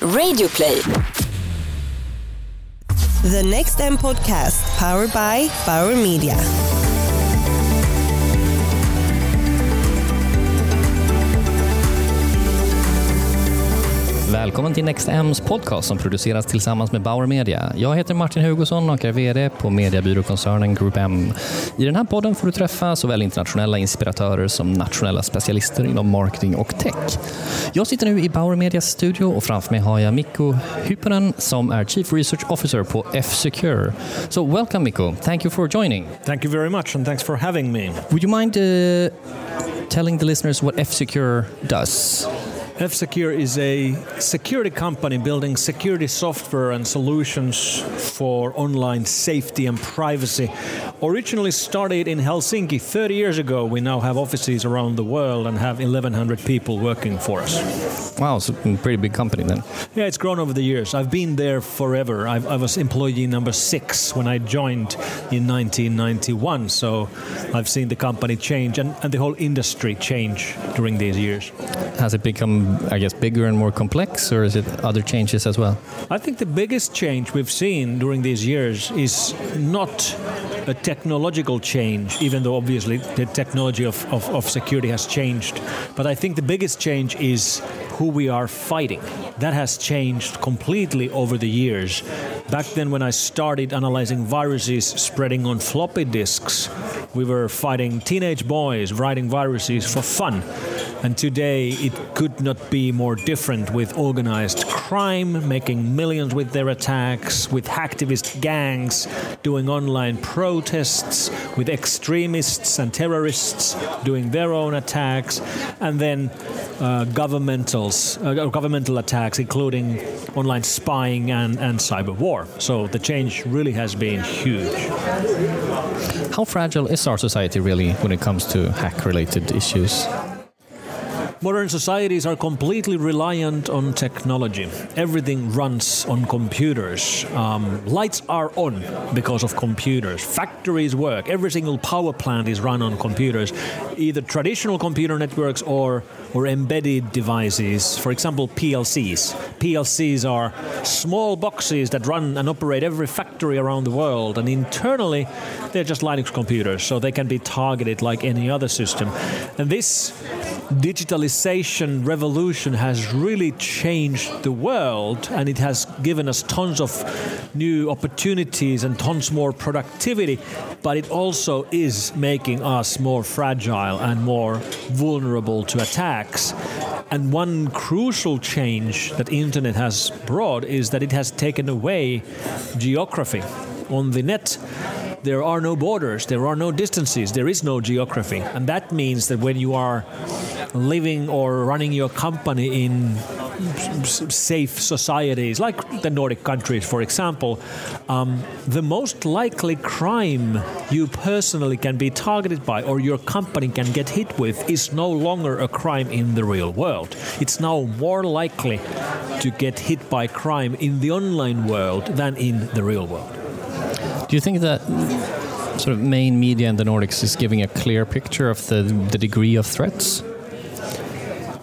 Radioplay. The Next M podcast, powered by Bauer Media. Välkommen till Next M's podcast som produceras tillsammans med Bauer Media. Jag heter Martin Hugosson och är VD på mediebyråkoncernen Group M. I den här podden får du träffa såväl internationella inspiratörer som nationella specialister inom marketing och tech. Jag sitter nu i Bauer Medias studio och framför mig har jag Mikko Hyppönen som är Chief Research Officer på F-Secure. So welcome Mikko, thank you for joining. Thank you very much and thanks for having me. Would you mind uh, telling the listeners what F-Secure does? F Secure is a security company building security software and solutions for online safety and privacy. Originally started in Helsinki 30 years ago, we now have offices around the world and have 1,100 people working for us. Wow, so a pretty big company then. Yeah, it's grown over the years. I've been there forever. I've, I was employee number six when I joined in 1991, so I've seen the company change and, and the whole industry change during these years. Has it become, I guess, bigger and more complex, or is it other changes as well? I think the biggest change we've seen during these years is not a technological change, even though obviously the technology of, of, of, security has changed. But I think the biggest change is who we are fighting. That has changed completely over the years. Back then, when I started analyzing viruses spreading on floppy disks, we were fighting teenage boys writing viruses for fun. And today it could not be more different with organized crime, making millions with their attacks, with hacktivist gangs doing online protests, with extremists and terrorists doing their own attacks, and then uh, governmentals, uh, governmental attacks, including online spying and, and cyber war. So the change really has been huge. How fragile is our society really when it comes to hack related issues? Modern societies are completely reliant on technology. Everything runs on computers. Um, lights are on because of computers. Factories work. Every single power plant is run on computers, either traditional computer networks or, or embedded devices. For example, PLCs. PLCs are small boxes that run and operate every factory around the world, and internally, they're just Linux computers, so they can be targeted like any other system. And this digitalization revolution has really changed the world and it has given us tons of new opportunities and tons more productivity, but it also is making us more fragile and more vulnerable to attacks. And one crucial change that internet has brought is that it has taken away geography. On the net, there are no borders, there are no distances, there is no geography. And that means that when you are living or running your company in safe societies like the Nordic countries, for example, um, the most likely crime you personally can be targeted by or your company can get hit with is no longer a crime in the real world. It's now more likely to get hit by crime in the online world than in the real world. Do you think that sort of main media in the Nordics is giving a clear picture of the, the degree of threats?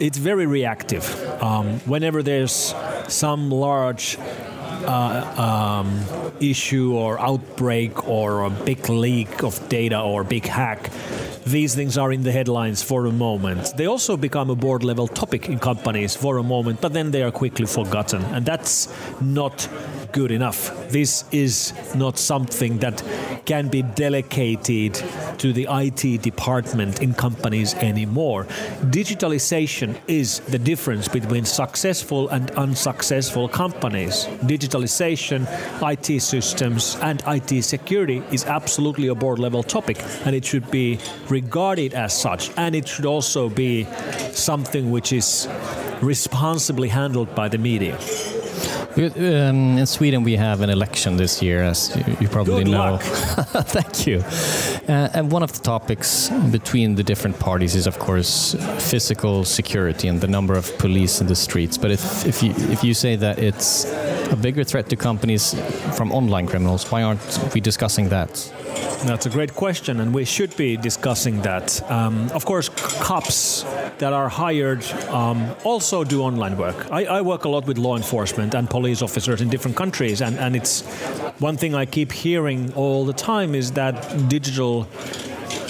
it's very reactive. Um, whenever there's some large uh, um, issue or outbreak or a big leak of data or big hack, these things are in the headlines for a moment. They also become a board level topic in companies for a moment, but then they are quickly forgotten. And that's not good enough. This is not something that can be delegated to the IT department in companies anymore. Digitalization is the difference between successful and unsuccessful companies. Digitalization, IT systems, and IT security is absolutely a board level topic, and it should be regarded as such. And it should also be something which is responsibly handled by the media. Um, in Sweden, we have an election this year, as you, you probably Good know. Thank you. Uh, and one of the topics between the different parties is, of course, physical security and the number of police in the streets. But if, if you if you say that it's a bigger threat to companies from online criminals? Why aren't we discussing that? That's a great question, and we should be discussing that. Um, of course, cops that are hired um, also do online work. I, I, work a lot with law enforcement and police officers in different countries, and, and it's one thing I keep hearing all the time is that digital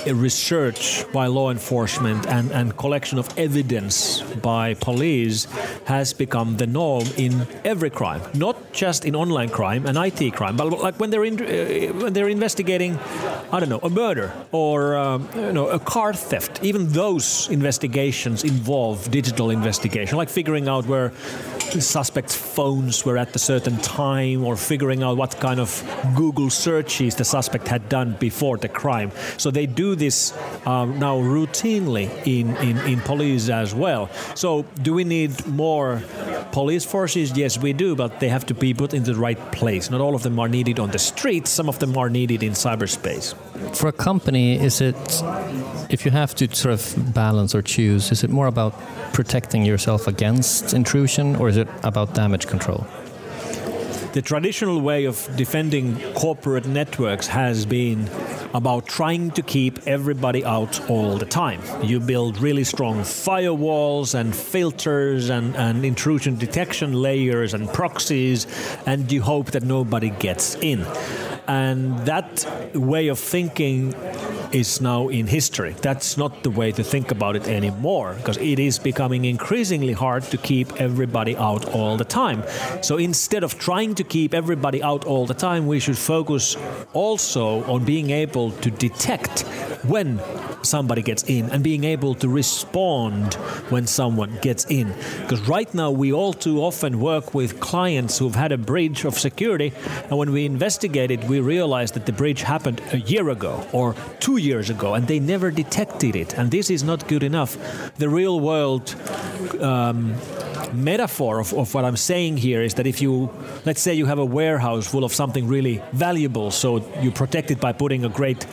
research by law enforcement and, and collection of evidence by police has become the norm in every crime, not just in online crime and IT crime, but like when they're in, uh, when they're investigating, I don't know, a murder or um, you know a car theft. Even those investigations involve digital investigation, like figuring out where the suspect's phones were at a certain time or figuring out what kind of Google searches the suspect had done before the crime. So they do this uh, now routinely in, in, in police as well. So do we need more police forces? Yes, we do, but they have to be put in the right place. Not all of them are needed on the streets, some of them are needed in cyberspace. For a company, is it, if you have to sort of balance or choose, is it more about protecting yourself against intrusion or is it about damage control? The traditional way of defending corporate networks has been about trying to keep everybody out all the time. You build really strong firewalls and filters and, and intrusion detection layers and proxies, and you hope that nobody gets in. And that way of thinking is now in history. That's not the way to think about it anymore because it is becoming increasingly hard to keep everybody out all the time. So instead of trying to keep everybody out all the time, we should focus also on being able to detect when somebody gets in and being able to respond when someone gets in. Because right now, we all too often work with clients who've had a breach of security, and when we investigate it, we realize that the breach happened a year ago or two years ago, and they never detected it. And this is not good enough. The real world. Um, metaphor of, of, what I'm saying here is that if you, let's say you have a warehouse full of something really valuable, so you protect it by putting a great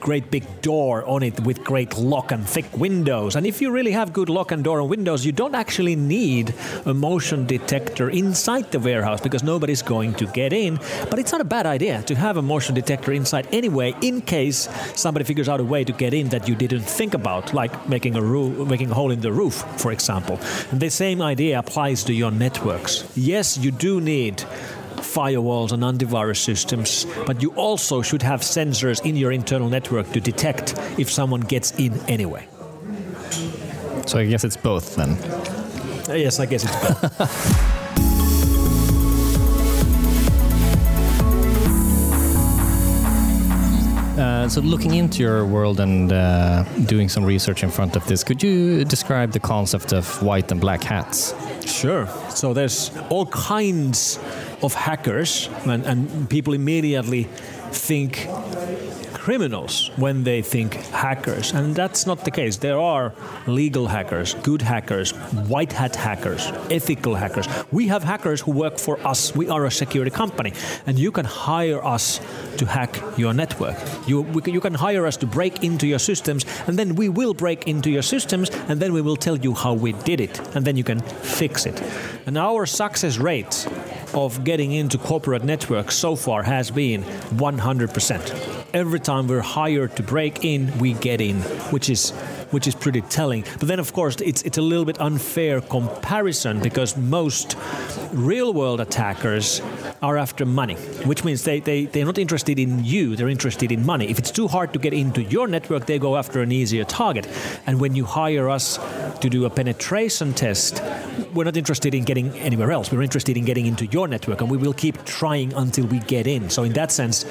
great big door on it with great lock and thick windows. And if you really have good lock and door and windows, you don't actually need a motion detector inside the warehouse because nobody's going to get in. But it's not a bad idea to have a motion detector inside anyway, in case somebody figures out a way to get in that you didn't think about, like making a making a hole in the roof, for example. And the same idea applies to your networks. Yes, you do need firewalls and antivirus systems, but you also should have sensors in your internal network to detect if someone gets in anyway. So I guess it's both then. Uh, yes, I guess it's both. Uh, so, looking into your world and uh, doing some research in front of this, could you describe the concept of white and black hats? Sure. So, there's all kinds of hackers, and, and people immediately think criminals when they think hackers. And that's not the case. There are legal hackers, good hackers, white hat hackers, ethical hackers. We have hackers who work for us. We are a security company. And you can hire us to hack your network. You, we, you can hire us to break into your systems, and then we will break into your systems, and then we will tell you how we did it, and then you can fix it. And our success rate of getting into corporate networks so far has been 100% every time we're hired to break in, we get in, which is which is pretty telling. But then, of course, it's it's a little bit unfair comparison because most real world attackers are after money, which means they, they, they're not interested in you, they're interested in money. If it's too hard to get into your network, they go after an easier target. And when you hire us to do a penetration test, we're not interested in getting anywhere else. We're interested in getting into your network, and we will keep trying until we get in. So, in that sense,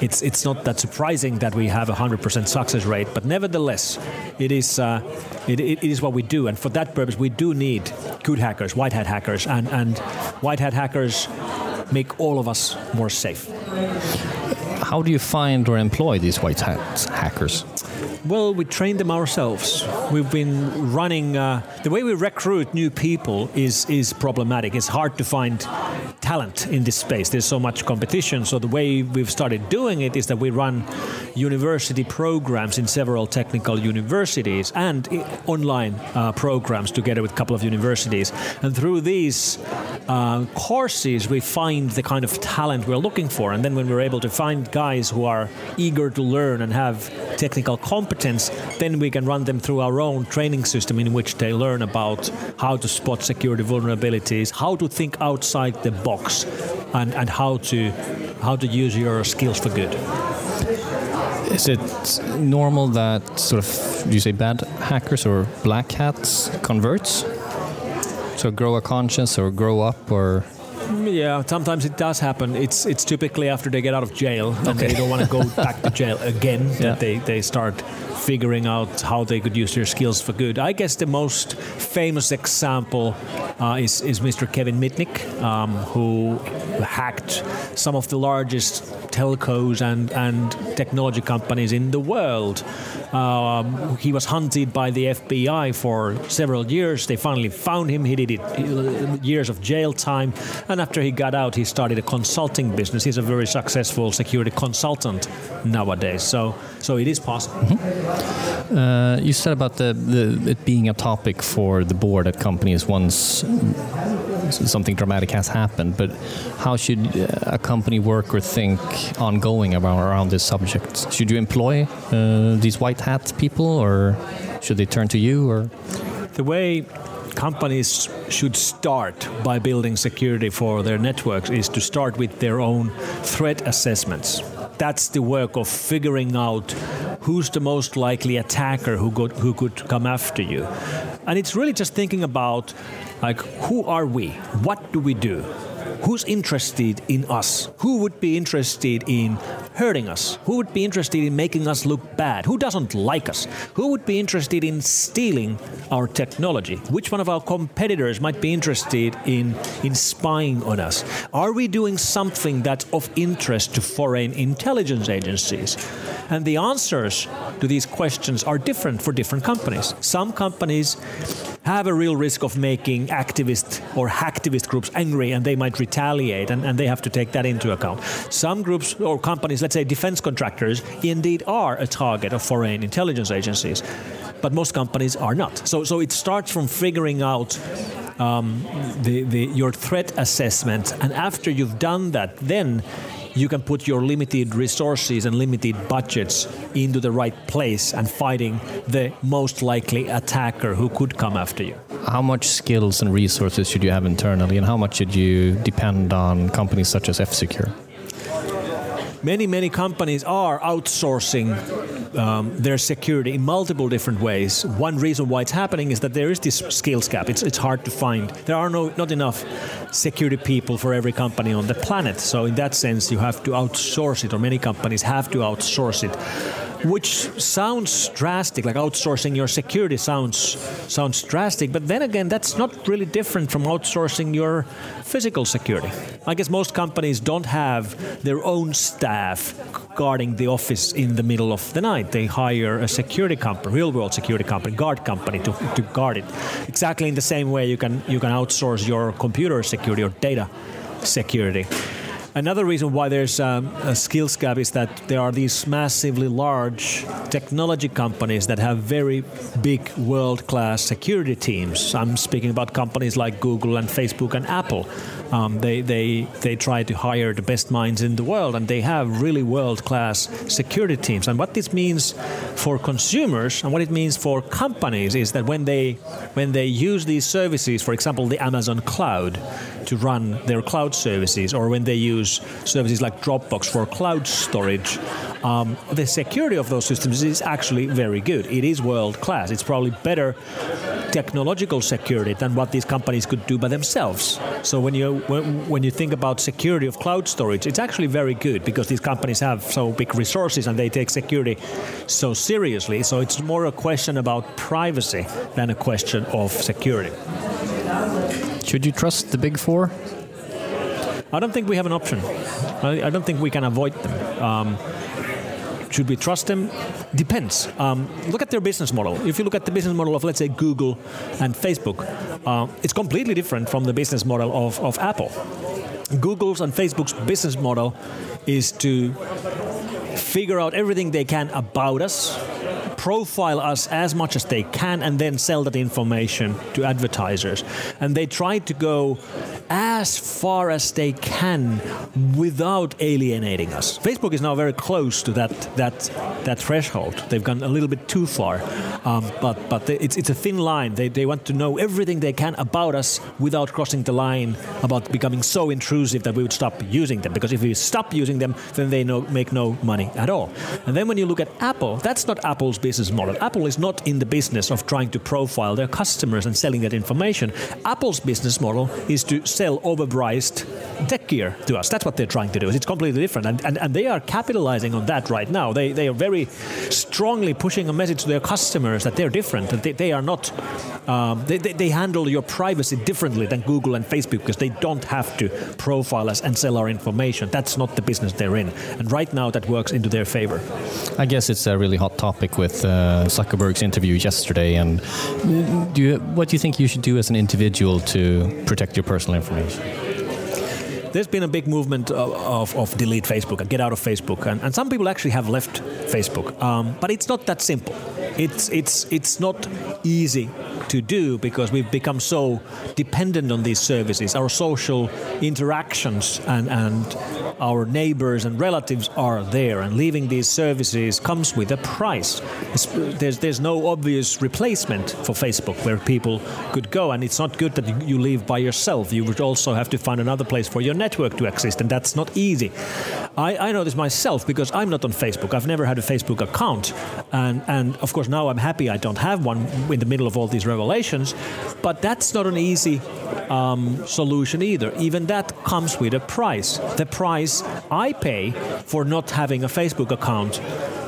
it's, it's not that surprising that we have a 100% success rate, but nevertheless, it is, uh, it, it is what we do. And for that purpose, we do need good hackers, white hat hackers, and, and white hat hackers make all of us more safe. How do you find or employ these white hat hackers? Well, we train them ourselves. We've been running. Uh, the way we recruit new people is is problematic. It's hard to find talent in this space. There's so much competition. So the way we've started doing it is that we run university programs in several technical universities and online uh, programs together with a couple of universities. And through these uh, courses we find the kind of talent we're looking for, and then when we're able to find guys who are eager to learn and have technical competence, then we can run them through our own training system in which they learn about how to spot security vulnerabilities, how to think outside the box, and, and how to how to use your skills for good. Is it normal that sort of do you say bad hackers or black hats converts? So grow a conscience or grow up or yeah, sometimes it does happen. It's it's typically after they get out of jail and Okay. they don't want to go back to jail again Yeah. that they, they start figuring out how they could use their skills for good. I guess the most famous example uh, is, is Mr. Kevin Mitnick, um, who hacked some of the largest telcos and, and technology companies in the world. Um, he was hunted by the FBI for several years. They finally found him. He did it uh, years of jail time, and after he got out, he started a consulting business. He's a very successful security consultant nowadays. So, so it is possible. Uh, you said about the, the it being a topic for the board at companies once something dramatic has happened. But how should a company work or think ongoing around around this subject? Should you employ uh, these white hat people, or should they turn to you? Or The way companies should start by building security for their networks is to start with their own threat assessments. That's the work of figuring out who's the most likely attacker who, got, who could come after you. And it's really just thinking about like who are we? What do we do? Who's interested in us? Who would be interested in hurting us? Who would be interested in making us look bad? Who doesn't like us? Who would be interested in stealing our technology? Which one of our competitors might be interested in, in spying on us? Are we doing something that's of interest to foreign intelligence agencies? And the answers to these questions are different for different companies. Some companies have a real risk of making activist or hacktivist groups angry and they might retaliate and, and they have to take that into account. Some groups or companies, let's say defense contractors, indeed are a target of foreign intelligence agencies, but most companies are not. So, so it starts from figuring out um, the, the, your threat assessment, and after you've done that, then you can put your limited resources and limited budgets into the right place and fighting the most likely attacker who could come after you. how much skills and resources should you have internally, and how much should you depend on companies such as F-Secure? Many, many companies are outsourcing um, their security in multiple different ways. One reason why it's happening is that there is this skills gap. It's, it's hard to find. There are no, not enough security people for every company on the planet. So, in that sense, you have to outsource it, or many companies have to outsource it. Which sounds drastic, like outsourcing your security sounds sounds drastic, but then again, that's not really different from outsourcing your physical security. I guess most companies don't have their own staff guarding the office in the middle of the night. They hire a security company, real world security company, guard company to, to guard it. Exactly in the same way you can you can outsource your computer security or data security. Another reason why there's um, a skills gap is that there are these massively large technology companies that have very big world class security teams. I'm speaking about companies like Google and Facebook and Apple. Um, they, they, they try to hire the best minds in the world and they have really world class security teams. And what this means for consumers and what it means for companies is that when they, when they use these services, for example, the Amazon cloud, to run their cloud services, or when they use services like Dropbox for cloud storage, um, the security of those systems is actually very good. It is world class. It's probably better technological security than what these companies could do by themselves. So when you when, when you think about security of cloud storage, it's actually very good because these companies have so big resources and they take security so seriously. So it's more a question about privacy than a question of security. Should you trust the big four? I don't think we have an option. I, I don't think we can avoid them. Um, should we trust them? Depends. Um, look at their business model. If you look at the business model of, let's say, Google and Facebook, uh, it's completely different from the business model of, of Apple. Google's and Facebook's business model is to figure out everything they can about us, profile us as much as they can and then sell that information to advertisers. And they try to go as far as they can without alienating us. Facebook is now very close to that that that threshold. They've gone a little bit too far, um, but but it's it's a thin line. They they want to know everything they can about us without crossing the line about becoming so intrusive that we would stop using them. Because if we stop using them, then they no, make no money at all. And then when you look at Apple, that's not Apple's business model. Apple is not in the business of trying to profile their customers and selling that information. Apple's business model is to sell overpriced tech gear to us. That's what they're trying to do. It's completely different. And, and, and they are capitalizing on that right now. They, they are very strongly pushing a message to their customers that they're different, that they, they are not, um, they, they, they handle your privacy differently than Google and Facebook because they don't have to profile us and sell our information. That's not the business they're in. And right now that works into their favor. I guess it's a really hot topic with uh, Zuckerberg's interview yesterday. And do you, what do you think you should do as an individual to protect your personal information? there's been a big movement of, of, of, delete Facebook and get out of Facebook, and, and some people actually have left Facebook. Um, but it's not that simple. It's it's it's not easy to do because we've become so dependent on these services. Our social interactions and, and our neighbors and relatives are there, and leaving these services comes with a price. there's, there's no obvious replacement for Facebook where people could go, and it's not good that you leave by yourself. You would also have to find another place for your network to exist, and that's not easy. I, I know this myself because I'm not on Facebook. I've never had a Facebook account, and, and of course now I'm happy I don't have one in the middle of all these But that's not an easy um, solution either. Even that comes with a price. The price I pay for not having a Facebook account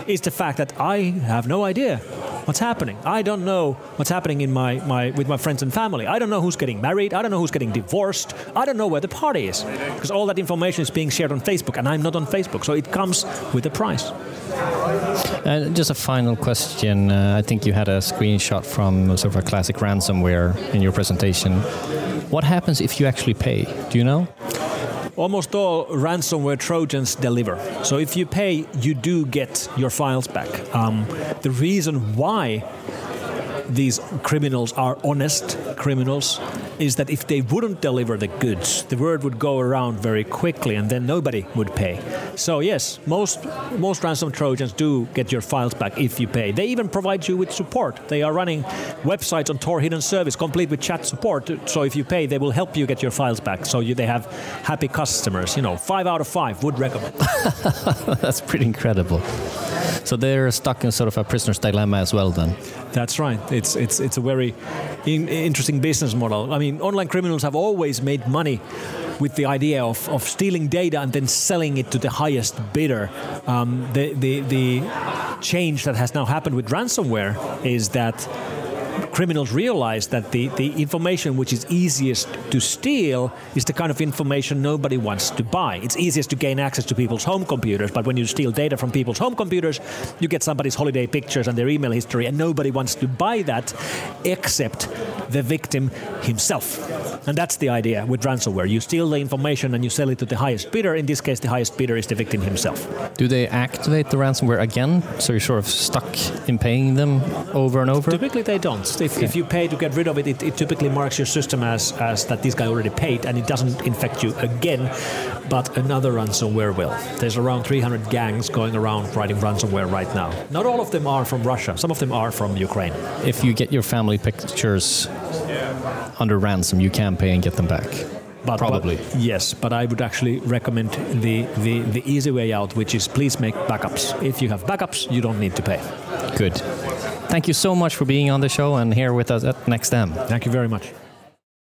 is the fact that I have no idea what's happening. I don't know what's happening in my, my with my friends and family. I don't know who's getting married. I don't know who's getting divorced. I don't know where the party is because all that information is being shared on Facebook, and I'm not on Facebook. So it comes with a price. Uh, just a final question. Uh, I think you had a screenshot from sort of a classic ransomware in your presentation. What happens if you actually pay? Do you know? almost all ransomware Trojans deliver. So if you pay, you do get your files back. Um, the reason why these criminals are honest criminals is that if they wouldn't deliver the goods, the word would go around very quickly and then nobody would pay. So yes, most most ransom trojans do get your files back if you pay. They even provide you with support. They are running websites on Tor Hidden Service complete with chat support. So if you pay, they will help you get your files back. So you, they have happy customers. You know, five out of five would recommend. That's pretty incredible. So they're stuck in sort of a prisoner's dilemma as well, then. That's right. It's it's it's a very in, interesting business model. I mean, online criminals have always made money with the idea of, of stealing data and then selling it to the highest bidder. Um, the, the, the change that has now happened with ransomware is that criminals realize that the, the information which is easiest to steal is the kind of information nobody wants to buy. It's easiest to gain access to people's home computers, but when you steal data from people's home computers, you get somebody's holiday pictures and their email history, and nobody wants to buy that except the victim himself. And that's the idea with ransomware. You steal the information and you sell it to the highest bidder. In this case, the highest bidder is the victim himself. Do they activate the ransomware again? So you're sort of stuck in paying them over and over? Typically, they don't. If, if you pay to get rid of it, it, it typically marks your system as, as that this guy already paid and it doesn't infect you again. But another ransomware will. There's around 300 gangs going around writing ransomware right now. Not all of them are from Russia, some of them are from Ukraine. If you get your family pictures under ransom, you can pay and get them back. But, Probably. But, yes, but I would actually recommend the, the, the easy way out, which is please make backups. If you have backups, you don't need to pay. Good. Thank you so much for being on the show and here with us at NextM. Thank you very much.